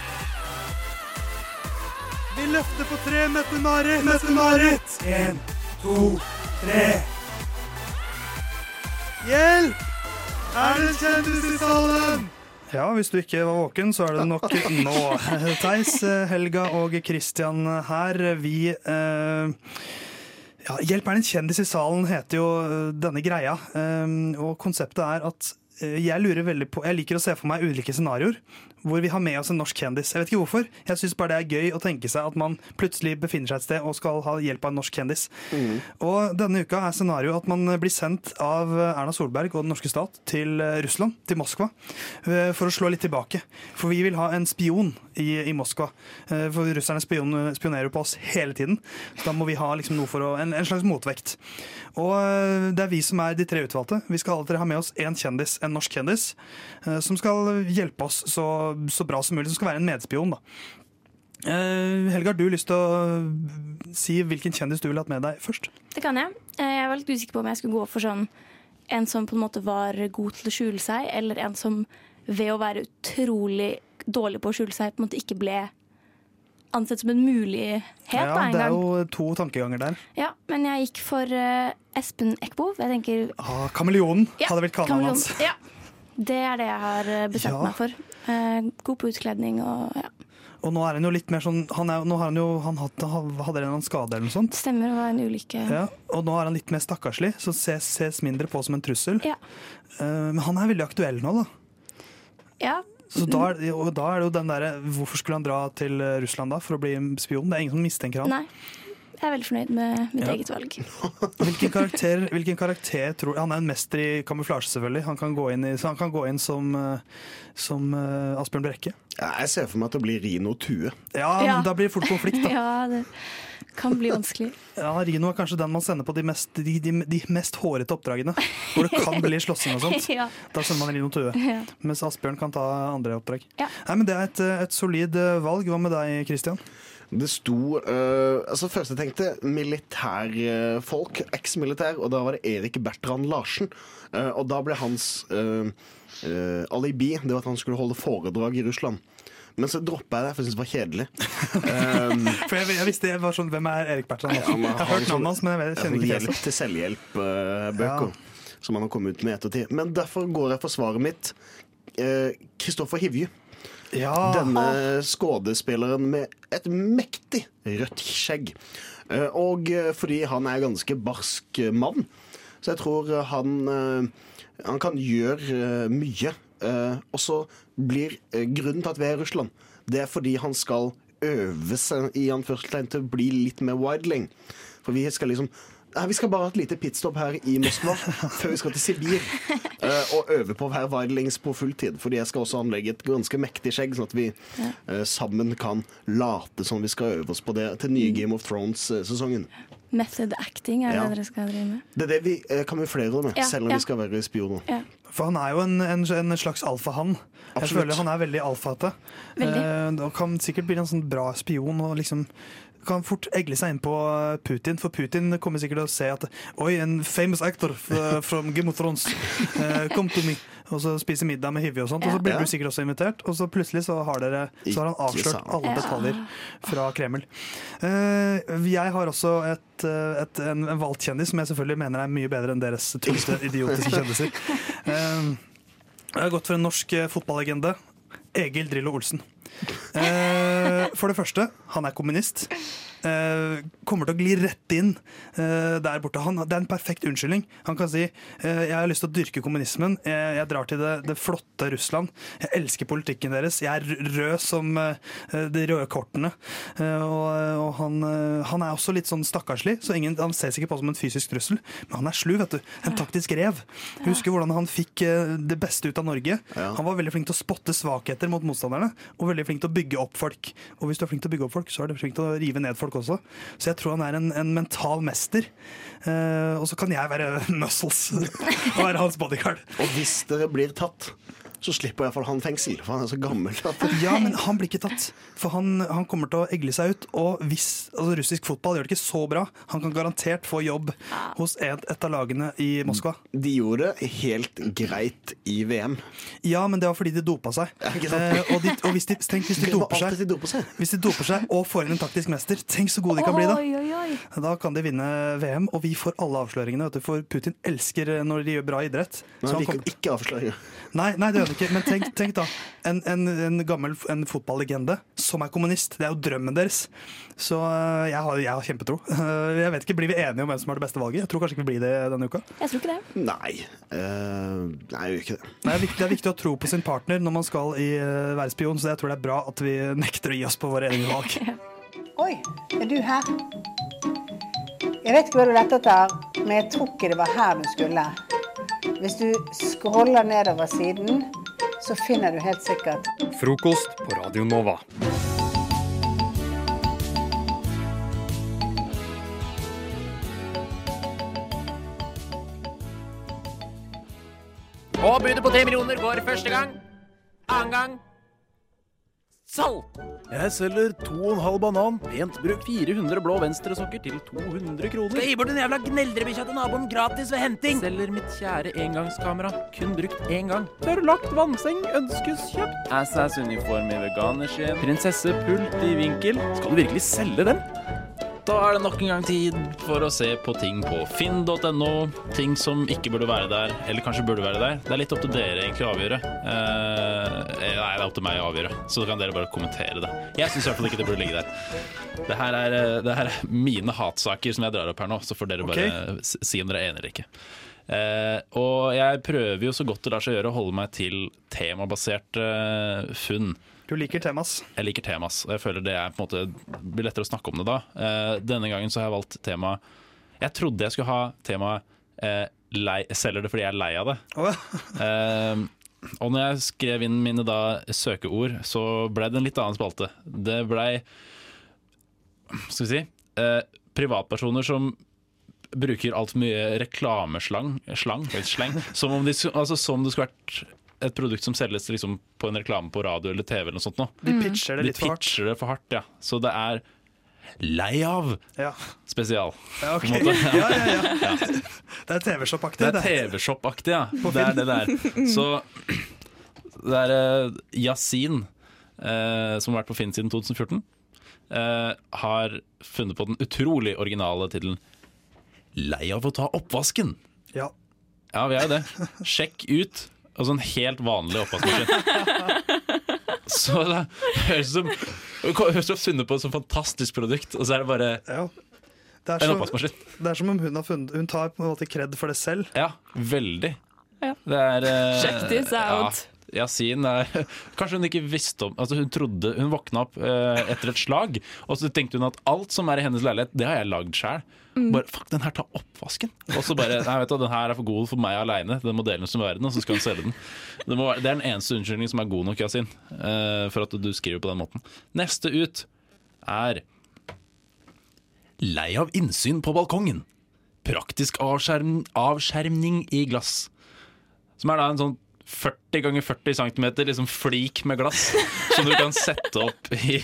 Vi løfter på tre, Mette-Marit. Mette-Marit. En, to, tre. Hjelp! Er det en kjendis i salen? Ja, hvis du ikke var våken, så er det nok nå. Theis, Helga og Christian her. Vi eh, ja, 'Hjelp er en kjendis i salen' heter jo eh, denne greia. Eh, og konseptet er at jeg lurer veldig på Jeg liker å se for meg ulike scenarioer hvor vi har med oss en norsk kjendis. Jeg vet ikke hvorfor. Jeg syns bare det er gøy å tenke seg at man plutselig befinner seg et sted og skal ha hjelp av en norsk kjendis. Og denne uka er scenarioet at man blir sendt av Erna Solberg og den norske stat til eh, Russland, til Moskva, eh, for å slå litt tilbake. For vi vil ha en spion i, i Moskva. Eh, For russerne spion, spionerer på oss hele tiden. Så da må vi ha liksom noe for å, en, en slags motvekt. Og eh, det er vi som er de tre utvalgte. Vi skal alltid ha med oss en kjendis, en norsk kjendis, eh, som skal hjelpe oss så, så bra som mulig. Som skal være en medspion, da. Eh, Helga, du lyst til å si hvilken kjendis du ville hatt med deg først? Det kan jeg. Eh, Jeg var litt usikker på om jeg skulle gå for sånn en som på en måte var god til å skjule seg, eller en som ved å være utrolig dårlig på å skjule seg, på en måte ikke ble ansett som en mulighet Ja, da, en det er gang. jo to tankeganger der. Ja, men jeg gikk for uh, Espen Eckbo. Jeg tenker Ah, Kameleonen Ja, hadde blitt kallenavnet hans. Ja. Det er det jeg har eh, bestemt Ja. meg for. Uh, god på utkledning og ja. Og nå er han jo litt mer sånn han er, Nå har han jo han hatt, hadde en skade eller noe sånt. Stemmer, det var en ulykke. Ja, og nå er han litt mer stakkarslig, så ses, ses mindre på som en trussel. Ja. Uh, men han er veldig aktuell nå, da. Ja, Så da, og da er det jo den derre Hvorfor skulle han dra til eh, Russland da for å bli spion? Det er ingen som mistenker han. Nei. Jeg er veldig fornøyd med mitt Ja. eget valg. Hvilken karakter, hvilken karakter tror Han er en mester i kamuflasje, selvfølgelig. Han kan gå inn, i, han kan gå inn som, eh, som uh, Asbjørn Brekke. Ja, Jeg ser for meg at det blir Rino Tue. Ja, Ja. da blir det fort konflikt, da. Ja, det kan bli vanskelig. Ja, Rino er kanskje den man sender på de mest, de, de, de mest hårete oppdragene. Hvor det kan bli slåssing og sånt. Ja. Da sender man Rino Tue. Ja. Mens Asbjørn kan ta andre oppdrag. Ja. Nei, men Det er et, eh, et solid valg. Hva med deg, Christian? Det sto uh, altså Først jeg tenkte militærfolk, eks-militær, og da var det Erik Bertrand Larsen. Uh, og da ble hans øh, alibi det var at han skulle holde foredrag i Russland. Men så droppa jeg det, for jeg syntes det var kjedelig. Um, For jeg, jeg visste jeg var sånn, Hvem er Erik Bertrand? Ja, jeg har hørt navnet hans, men jeg, kjenner ikke hjelp til selvhjelp-bøker. Som han har kommet ut med i ettertid. Men derfor går jeg for svaret mitt. Kristoffer Hivju. Ja. Denne skuespilleren med et mektig rødt skjegg. Eh, Og eh, fordi han er ganske barsk mann, så jeg tror han, eh, han kan gjøre mye. Og så blir grunnen til at vi er i Russland, det er fordi han skal øve seg i anførselstegn til å bli litt mer wildling. For vi skal liksom Nei, Vi skal bare ha et lite pitstop her i Moskva før vi skal til Sibir. eh, og øve på å være wildlings på fulltid. Fordi jeg skal også anlegge et ganske mektig skjegg, sånn at vi eh, sammen kan late som vi skal øve oss på det til nye Game of Thrones-sesongen. Method acting er Ja. det dere skal drive med. Det er det vi eh, kamuflerer med, Ja, selv om ja. vi skal være spioner. For han er jo en, en, en slags alfahann. Jeg føler han er veldig alfate. Veldig. Eh, og kan sikkert bli en sånn bra spion og liksom kan fort egle seg inn på Putin, for Putin kommer sikkert til å se at Oi, en famous actor f- from Game of Thrones. Eh, come to me. Og så spise middag med Hivje og sånt. Og så blir du sikkert også invitert. Og så plutselig så har, dere, så har han avslørt alle detaljer fra Kreml. Eh, jeg har også et, eh, et, en, en valgt kjendis som jeg selvfølgelig mener er mye bedre enn deres tullete, idiotiske kjendiser. Eh, jeg har gått for en norsk eh, fotballegende. Egil Drillo Olsen. Eh, for det første, han er kommunist. Eh, kommer til å gli rett inn eh, der borte. Han, det er en perfekt unnskyldning. Han kan si eh, jeg har lyst til å dyrke kommunismen. Jeg, jeg drar til det, det flotte Russland. Jeg elsker politikken deres. Jeg er rød som de røde kortene. Og og han, han er også litt sånn stakkarslig, så ingen, han ses ikke på som en fysisk trussel. Men han er slu, vet du. En taktisk rev. Husker hvordan han fikk det beste ut av Norge. Han var veldig flink til å spotte svakheter mot motstanderne, og veldig flink til å bygge opp folk. Og hvis du er flink til å bygge opp folk, så er du flink til å rive ned folk også. Så jeg tror han er en, en mental mester. Eh, og så kan jeg være muscles og være hans bodyguard. Og hvis dere blir tatt, så slipper iallfall han fengsel, for han er så gammel. Ja, men han blir ikke tatt. For han, han kommer til å egle seg ut. Og hvis altså russisk fotball gjør det ikke så bra, han kan garantert få jobb hos et, et av lagene i Moskva. de gjorde det helt greit i VM. Ja, men det var fordi de dopa seg. Eh, og, de, og hvis de, tenk hvis de doper seg seg. Hvis de doper seg og får inn en taktisk mester, tenk så gode de kan bli da. Oi, oi, oi. Da kan de vinne VM, og vi får alle avsløringene. Vet du, for Putin elsker når de gjør bra idrett. Men Så han han liker kommer- ikke avsløringer. Nei, nei, det han ikke. Men tenk, tenk da. En, en, en gammel en fotballegende som er kommunist. Det er jo drømmen deres. Så øh, jeg har, jeg har kjempetro. Jeg vet ikke, Blir vi enige om hvem som har det beste valget? Jeg tror kanskje ikke vi blir det denne uka. Jeg tror ikke det. Nei. Uh, nei, jeg gjør ikke det. Det er, viktig, det er viktig å tro på sin partner når man skal i, øh, være spion, så jeg tror det er bra at vi nekter å gi oss på våre egne valg. Oi, er du her? Jeg vet ikke hva du lette etter, men jeg tror ikke det var her du skulle. Hvis du scroller nedover siden, så finner du helt sikkert Frokost på Radio Nova. Og budet på 3 millioner går første gang. Annen gang salg. Jeg selger 2,5 banan, pent brukt 400 blå venstresokker til 200 kroner. Skal gi bort den jævla gneldrebikkja til naboen gratis ved henting. Selger mitt kjære engangskamera, kun brukt én gang. Tørrlagt vannseng ønskes kjøpt. Assas-uniform i veganerskinn. Prinsessepult i vinkel. Skal du virkelig selge den? Da er det nok en gang tid for å se på ting på finn.no. Ting som ikke burde være der, eller kanskje burde være der. Det er litt opp til dere egentlig å avgjøre. Eh, nei, det er opp til meg å avgjøre, så kan dere bare kommentere det. Jeg syns i hvert fall ikke det burde ligge der. Det her, er, eh, det her er mine hatsaker som jeg drar opp her nå, så får dere bare okay. si om dere er enig eller ikke. Eh, og jeg prøver jo så godt det lar seg gjøre å holde meg til temabaserte eh, funn. Du liker temas. Jeg liker temas, og jeg føler det er måte blir lettere å snakke om det da. Eh, denne gangen så har jeg valgt tema Jeg trodde jeg skulle ha temaet eh, lei, 'selger det fordi jeg er lei av det'. Eh, og når jeg skrev inn mine da søkeord, så ble det en litt annen spalte. Det blei Skal vi si eh, privatpersoner som bruker altfor mye reklameslang slang, slang, som om, de, altså, skulle vært et produkt som selges liksom, på en reklame på radio eller TV. eller noe sånt. Nå. De pitcher det litt de for hardt. pitcher det for hardt. Ja. Så det er lei av Ja. spesial. Ja, ok. på en måte. ja, ja, ja. Det er TV-shop-aktig. Det er TV-shop-aktig, ja. Det er det der. Så det er eh, Yasin, eh, som har vært på Finn siden 2014, eh, har funnet på den utrolig originale tittelen 'Lei av å ta oppvasken'. Ja. Ja, vi er jo det. Sjekk ut altså en helt vanlig oppvaskmaskin. Så det høres som Høres ut funnet på et sånt fantastisk produkt, og så er det bare Det er, en som, oppvaskmaskin. det er som om hun har funnet Hun tar på en måte kred for det selv. Ja, veldig. Ja. Det er uh, Check this out. Ja, Yasin er Kanskje hun ikke visste om Altså Hun trodde Hun våkna opp eh, etter et slag, og så tenkte hun at alt som er i hennes leilighet, det har jeg lagd sjøl. Mm. Bare fuck, den her tar oppvasken. Og så bare Nei, vet du, den her er for god for meg aleine. Den deles med verden, og så skal hun selge den. Det, være- det er den eneste unnskyldningen som er god nok, Yasin, eh, for at du skriver på den måten. Neste ut er Lei av innsyn på balkongen. Praktisk avskjerm, avskjermning i glass. Som er da en sånn 40 ganger 40 cm liksom flik med glass som du kan sette opp i,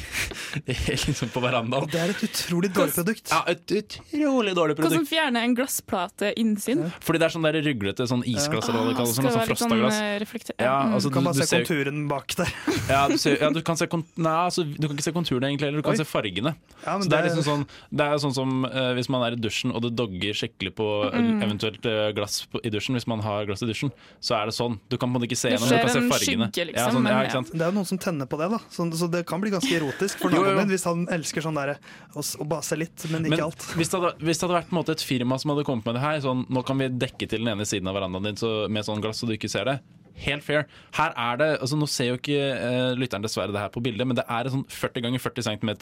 i, liksom på verandaen. Det er et utrolig dårlig produkt. Ja, et utrolig dårlig produkt. Hvordan fjerne en glassplate innsyn? Fordi det er sånn der ruglete sånn isglass eller hva det kalles. Sånn, sånn litt sånn frostaglass. eh. Ja, mm. altså, Du kan bare se ser- konturen bak der. Ja, du, ser, ja, du kan se Nei, altså, du kan ikke se konturene egentlig, eller du kan Oi. se fargene. Ja, men så det er liksom sånn Det er sånn som uh, hvis man er i dusjen og det dogger skikkelig på eh, Mm. eventuelt uh, glass på, i dusjen, hvis man har glass i dusjen, så er det sånn. Du kan på en måte ikke se gjennom, du kan skjer se en fargene. skygge, liksom, ja, sånn, ja, men ikke sant? Det er jo noen som tenner på det, da. Så, så det kan bli ganske erotisk for naboen min hvis han elsker sånn derre å, s- å bare se litt, men ikke Men alt. hvis det, hadde, hvis det hadde vært på en måte, et firma som hadde kommet med det her, sånn, nå kan vi dekke til den ene siden av verandaen din så, med sånn glass så du ikke ser det. Helt fair. Her er det, altså Nå ser jo ikke uh, lytteren dessverre det her på bildet, men det er et sånn 40 ganger 40 cm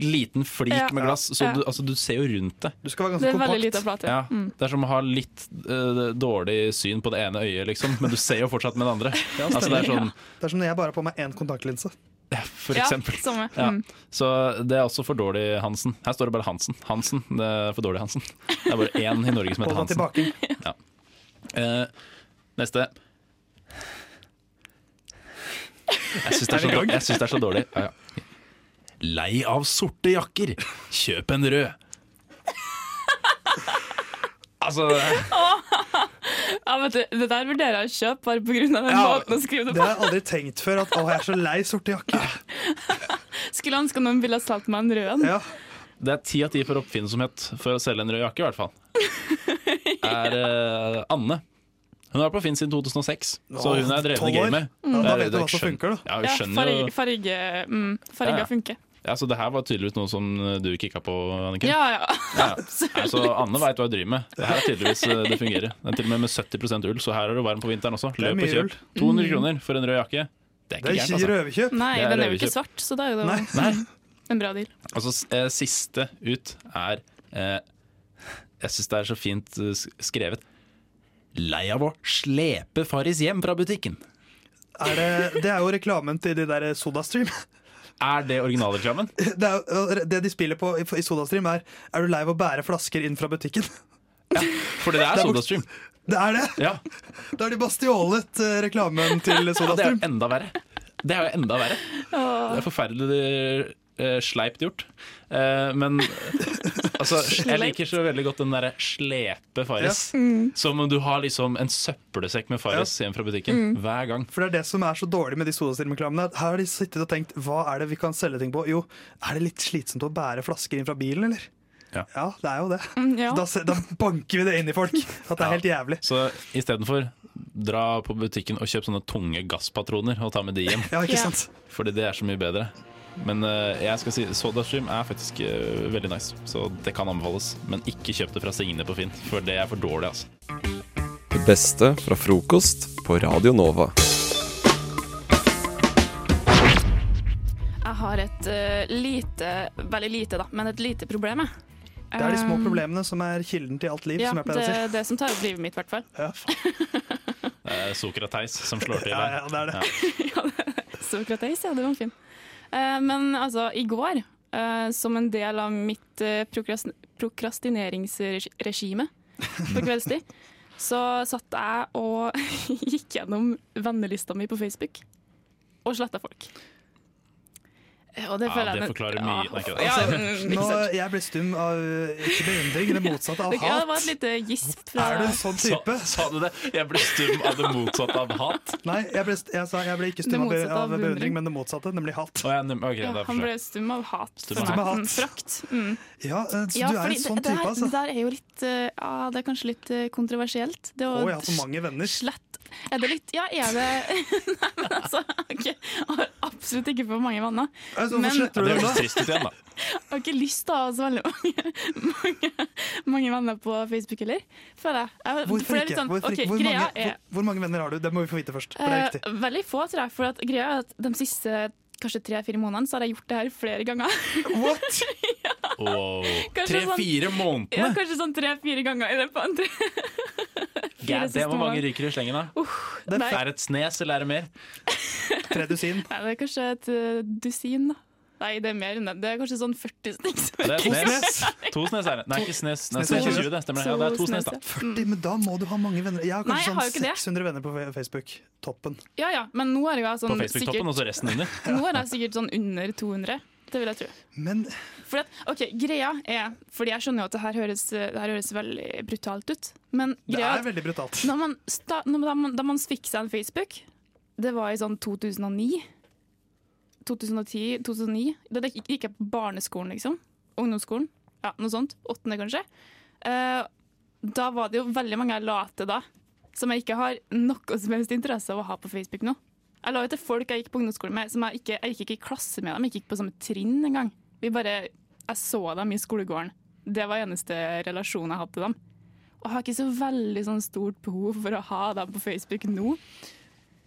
liten flik Ja. med glass, så Ja. du, altså, du ser jo rundt det. Du skal være Det er lite plate. Ja, Mm. Det er som å ha litt uh, dårlig syn på det ene øyet, liksom, men du ser jo fortsatt med det andre. Ja, altså, det er sånn, Det er som når jeg bare har på meg én kontaktlinse. for eksempel. Ja. Mm. Så det er også for dårlig, Hansen. Her står det bare Hansen. Hansen, det er for dårlig, Hansen. Det er bare én i Norge som heter Hansen. Ja. Eh, neste. Jeg syns det, er så dårlig- Ja synes det er så dårlig. Lei av sorte jakker. Kjøp en rød. Altså Ja, vet du, det der vurderer jeg å kjøpe bare pga. den Ja, måten å skrive det Det har jeg aldri tenkt før. At å, jeg er så lei sorte jakker. Skulle ønske noen ville solgt meg en rød en. Ja. Det er ti av ti for oppfinnsomhet for å selge en rød jakke, i hvert fall. Er eh, Anne. Hun har vært på Finn siden 2006, så hun er drevende i 12 år. gamet. Ja, da er- vet du hva som funker, da. Ja, hun Ja, farge, farge, mm, ja. funker. Ja, Så det her var tydeligvis noe som du kikka på, Anniken? Ja, ja. Ja, ja. Nei, så Anne veit hva hun driver med. Det her er tydeligvis eh, det fungerer. Det er til og med med 70% ull, så her er du varm på vinteren også. Det er Løp og kjøp. ull. 200 kroner for en rød jakke. Det er Det ikke er gærent, ikke altså. røverkjøp. Nei, Det er den er jo ikke svart, så da er jo det Nei. En bra deal. Altså, eh, siste ut er eh, Jeg syns det er så fint eh, skrevet. Lei av å slepe Farris hjem fra butikken. Er det, det er jo reklamen til de der SodaStream. Er det originalreklamen? Det, er, det de spiller på i, i SodaStream, er Er du lei av å bære flasker inn fra butikken? Ja, det er Det er SodaStream. Det er det! Ja. Da har de bare stjålet eh, reklamen til ja, det er jo enda verre. Det er jo enda verre. Det er forferdelig eh, sleipt gjort. Eh, men altså, jeg liker så veldig godt den derre slepe Farris. Ja. Mm. Som om du har liksom en søppelsekk med Farris hjem fra butikken Mm. hver gang. For det er det som er så dårlig med de SodaStream-reklamene. Her har de sittet og tenkt hva er det vi kan selge ting på? Jo, er det litt slitsomt å bære flasker inn fra bilen, eller? Ja. det er jo det. Mm, ja. Da, da banker vi det inn i folk. At det er helt jævlig. Så istedenfor dra på butikken og kjøp sånne tunge gasspatroner og ta med de hjem. Ja, ikke sant? Fordi det er så mye bedre. Men uh, jeg skal si SodaStream er faktisk uh, veldig nice, så det kan anbefales. Men ikke kjøp det fra Signe på Finn, for det er for dårlig. altså. Det beste fra frokost på Radio Nova. Jeg har et uh, lite, veldig lite da, men et lite problem. jeg. Det er de små problemene som er kilden til alt liv, Ja, som jeg det å er si. det som tar opp livet mitt, i hvert fall. Det er Sokrateis som slår til Ja, her. ja, det er det. Sokrates, ja, det var fin. Eh, men altså, i går, eh, som en del av mitt uh, prokrastineringsregime på kveldstid, så satt jeg og gikk gjennom vennelista mi på Facebook og sletta folk. Og det Ja, føler jeg det forklarer mye. Nei, ikke det. Altså, nå, jeg ble stum av ikke beundring, det motsatte av hat. ja, det var et lite gisp fra Er du en sånn type? Sa, sa du det? Jeg ble stum av det motsatte av hat. Nei, jeg ble, jeg sa jeg ble ikke stum av, av beundring. men det motsatte, nemlig hat. Oh, ja, okay, ja, Han ble stum av hat. Stum av hat. Mm, Frakt. Mm. Ja, eh, så Ja, du er en sånn det, det, type, altså. det der er jo litt uh, det er kanskje litt eh, kontroversielt. Det Å, oh, jeg har så mange venner. slett Er det litt Ja, er det Nei, men altså ok, Jeg har absolutt ikke for mange venner. Altså, Men du Det er høres trist ut igjen, da. jeg har ikke lyst til å ha så veldig mange, mange, mange venner på Facebook heller. Føler jeg. jeg. Hvorfor for det ikke? sånn, Hvorfor ok, ikke? Hvor, mange, er hvor, hvor mange venner har du? Det må vi få vite først. For det er Eh, viktig. veldig få, tror jeg. For at greia er at de siste kanskje tre-fire månedene så har jeg gjort det her flere ganger. What? Kanskje sånn- Tre-fire Ja, månedene? kanskje sånn tre-fire ganger i løpet av tre. God, det Hvor mange ryker i slengen, da? Det er- Er et snes, eller er det mer? Tre dusin. Nei, det er kanskje et eh, dusin, da. Nei, det er mer enn det. Det er kanskje sånn 40 stykker. Det er snes. To snes er det. Nei, ikke snes. Nei, Snes er er 20. 20, det stemmer. det. Ja, det er to snes, da. 40, men da må du ha mange venner. Jeg har Nei, kanskje jeg har sånn det. 600 venner på Facebook. Toppen. Ja ja, men nå er jeg På sånn Facebook-toppen, og så resten under. Nå er jeg sikkert sånn under 200. Det vil jeg tro. Men fordi at, ok, Greia er Fordi jeg skjønner jo at det her høres, det her høres veldig brutalt ut. Men det er veldig brutalt. Når man sta, når, da, man, da man fikk seg en Facebook, det var i sånn 2009 2010, 2009 Da gikk jeg på barneskolen, liksom. Ungdomsskolen. Ja, noe sånt. Åttende, kanskje. Eh, da var det jo veldig mange jeg la til da, som jeg ikke har noe som helst interesse av å ha på Facebook nå. Jeg la jo til folk jeg gikk på ungdomsskolen med, som jeg ikke jeg gikk ikke i klasse med dem. Jeg gikk på samme trinn engang. Vi bare, Jeg så dem i skolegården. Det var eneste relasjonen jeg hadde til dem. Og jeg har ikke så veldig sånn stort behov for å ha dem på Facebook nå.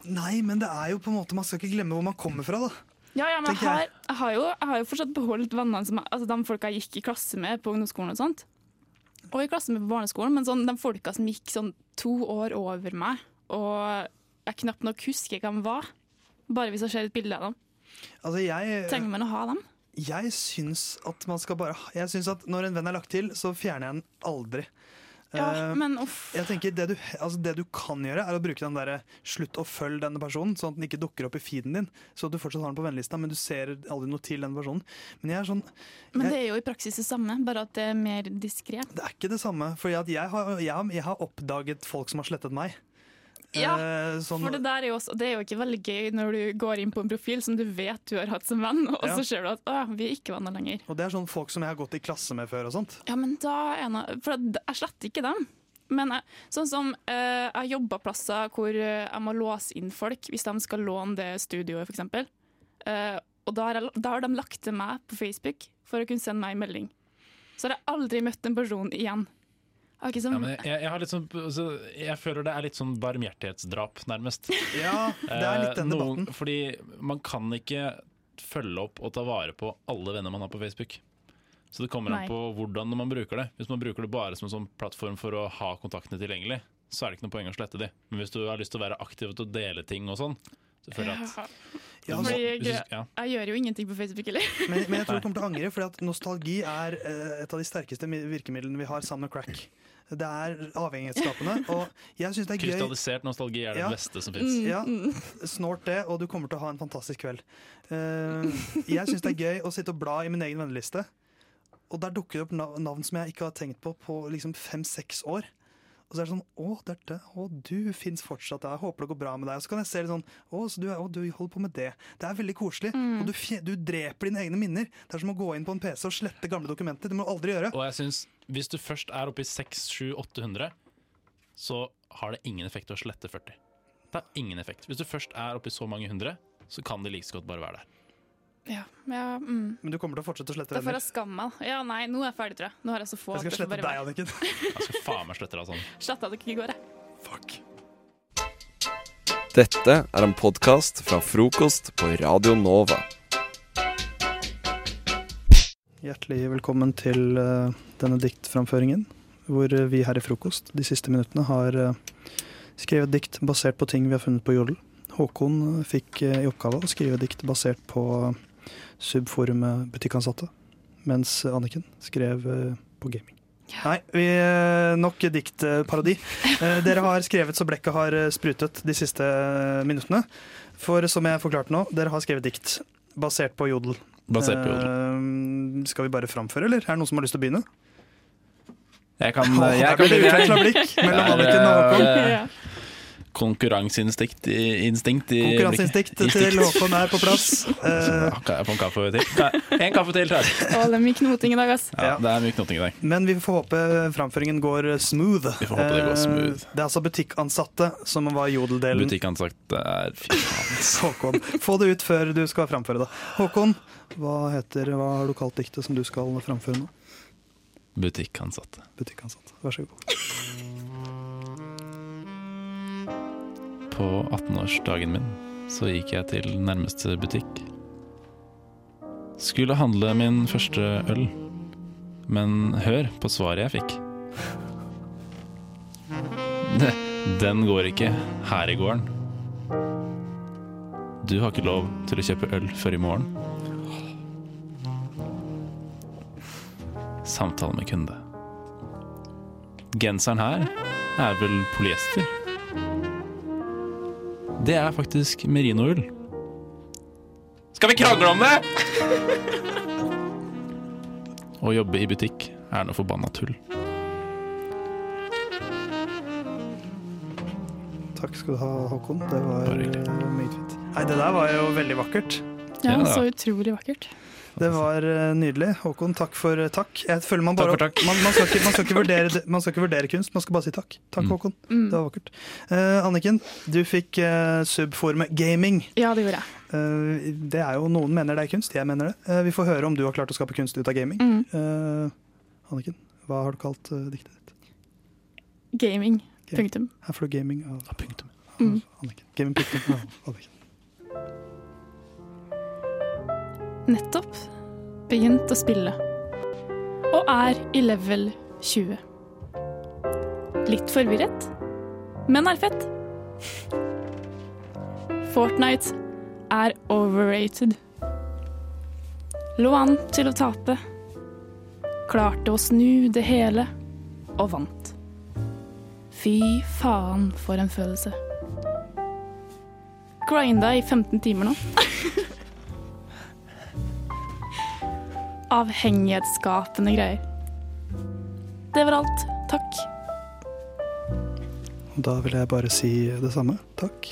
Nei, men det er jo på en måte Man skal ikke glemme hvor man kommer fra, da. Ja, ja, men jeg har, jeg. har jo, jeg har jo fortsatt beholdt vennene som jeg- altså de folka jeg gikk i klasse med på ungdomsskolen og sånt. Og i klasse med på barneskolen, men sånn, de folka som gikk sånn to år over meg, og jeg knapt nok husker hvem var, bare hvis jeg ser et bilde av dem. Altså, jeg Trenger man å ha dem? Jeg syns at man skal bare Jeg syns at når en venn er lagt til, så fjerner jeg den aldri. Ja, Eh, men uff. Jeg tenker det du, altså det du kan gjøre, er å bruke den derre 'slutt å følge denne personen', sånn at den ikke dukker opp i feeden din. Så at du fortsatt har den på vennelista, men du ser aldri noe til den personen. Men jeg er sånn Men det er jo i praksis det samme, bare at det er mer diskré. det er ikke det samme. For jeg, jeg, jeg, har, jeg har oppdaget folk som har slettet meg. Ja, Eh, sånn- for det der er jo også, det er jo ikke veldig gøy når du går inn på en profil som du vet du har hatt som venn, og Ja. så ser du at vi er ikke venner lenger. Og det er sånn folk som jeg har gått i klasse med før og sånt. Ja, men da er jeg, For jeg sletter ikke dem. Men jeg, sånn som eh, jeg jobber plasser hvor eh, jeg må låse inn folk hvis de skal låne det studioet, f.eks. Uh, og da har, jeg, da har de lagt til meg på Facebook for å kunne sende meg en melding. Så har jeg aldri møtt en person igjen. Jeg som... Ja, men jeg, jeg, har litt sånn, altså, jeg føler det er litt sånn barmhjertighetsdrap, nærmest. Ja, det er litt den debatten. noen-. Fordi man kan ikke følge opp og ta vare på alle venner man har på Facebook. Så det kommer Nei. an på hvordan man bruker det. Hvis man bruker det bare som en sånn plattform for å ha kontaktene tilgjengelig, så er det ikke noe poeng å slette de. Men hvis du har lyst til å være aktiv og dele ting og sånn, jeg at Ja, Ja, altså, Fordi hvis jeg, jeg gjør jo ingenting på Facebook heller. Men, men jeg tror du kommer til å angre, for nostalgi er eh, et av de sterkeste virkemidlene vi har sammen med crack. Det er avhengighetsskapende, og jeg synes det er gøy Krystallisert nostalgi er det Ja. beste som fins. Ja, snort det, og du kommer til å ha en fantastisk kveld. Eh, jeg syns det er gøy å sitte og bla i min egen venneliste, og der dukker det opp navn som jeg ikke har tenkt på på liksom fem-seks år. Og så er det sånn Å, dette, å du fins fortsatt. Jeg håper det går bra med deg. Og så kan jeg se litt sånn Å, så du, å, du holder på med det. Det er veldig koselig. Mm. Og du, du dreper dine egne minner. Det er som å gå inn på en PC og slette gamle dokumenter. Det må du aldri gjøre. Og jeg synes, hvis du først er oppe i 600-800, så har det ingen effekt å slette 40. Det har ingen effekt. Hvis du først er oppe i så mange hundre, så kan det like godt bare være der. Ja, ja, mm. Men du kommer til å fortsette å slette Da får venner. jeg skamme meg. Ja, nei, nå er jeg ferdig, tror jeg. Nå har jeg så få. Jeg skal slette deg. Anniken. Jeg skal faen meg slette deg sånn. Sletta dere i går, jeg. Fuck. Dette er en podkast fra frokost på Radio Nova. Hjertelig velkommen til eh, denne diktframføringen, hvor eh, vi her i Frokost de siste minuttene har eh, skrevet dikt basert på ting vi har funnet på Jodel. Håkon fikk i oppgave å skrive dikt basert på subforumet Butikkansatte, mens Anniken skrev eh, på gaming. Nei, vi, eh, nok diktparodi. Eh, Dere har skrevet så blekket har sprutet de siste minuttene. For som jeg forklarte nå, dere har skrevet dikt basert på Jodel. Basert på Jodel. Skal vi bare framføre, eller? Er det noen som har lyst til å begynne? Jeg kan, jeg kan det begynne, jeg. utvekslet blikk mellom Anniken og Håkon. Eh, Konkurranseinstinkt instinkt i Konkurranseinstinkt til Håkon er på plass. Uh, Kan jeg få en kaffe til? Nei, En kaffe til, takk. Å, det er mye knoting i dag, ass. Ja, det er mye knoting i dag. Men vi får håpe framføringen går smooth. Vi får håpe det går smooth. Uh, Det er altså butikkansatte som var jodeldelen. Butikkansatte er fint. Håkon, få det ut før du skal framføre det. Håkon, hva, heter, hva har du kalt diktet som du skal framføre nå? Butikkansatte. Butikkansatte, vær så god. På 18-årsdagen min så gikk jeg til nærmeste butikk. Skulle handle min første øl, men hør på svaret jeg fikk. Den går ikke her i gården. Du har ikke lov til å kjøpe øl før i morgen. Samtale med kunde. Genseren her er vel polyester? Det er faktisk merinoull. Skal vi krangle om det?! Å jobbe i butikk er noe forbanna tull. Takk skal du ha, Håkon. Det var eh, meget fint. Nei, det der var jo veldig vakkert. Ja, så utrolig vakkert. Det var eh, nydelig. Håkon, takk for eh, takk. Jeg føler man bare Takk for Man, man, skal ikke, man, skal ikke vurdere, man skal ikke vurdere kunst, man skal bare si takk. Takk, Håkon. Mm. Det var vakkert. Uh, Anniken, du fikk uh, subformet gaming. Ja, det gjorde jeg. Uh, det er jo Noen mener det er kunst, jeg mener det. Uh, vi får høre om du har klart å skape kunst ut av gaming. Mm. Eh, Anniken, hva har du kalt diktet ditt? Gaming. Punktum. Her får du gaming av punktum. Mm. Anniken. Gaming punktum. av Anniken. Nettopp begynt å spille. Og er i level 20. Litt forvirret, men er fett. Fortnite er overrated. Lå an til å tape. Klarte å snu det hele, og vant. Fy faen for en følelse. Grinda i 15 timer nå. Avhengighetsskapende greier. Det var alt. Takk. Da vil jeg bare si det samme. Takk.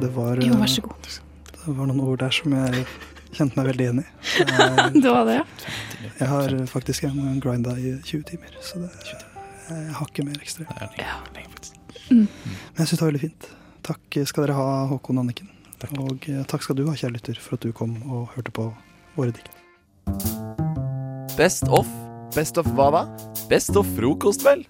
Det var, Jo, vær eh, så god. Det var noen ord der som jeg kjente meg veldig igjen i. Det var det, ja. jeg har faktisk en grinda i 20 timer, så det, jeg har ikke mer ekstra. Mm. Men jeg syns det var veldig fint. Takk skal dere ha, Håkon Anniken. Og eh, takk skal du ha, kjære lytter, for at du kom og hørte på våre dikt. Best of. Best of hva da? Best of frokost, vel?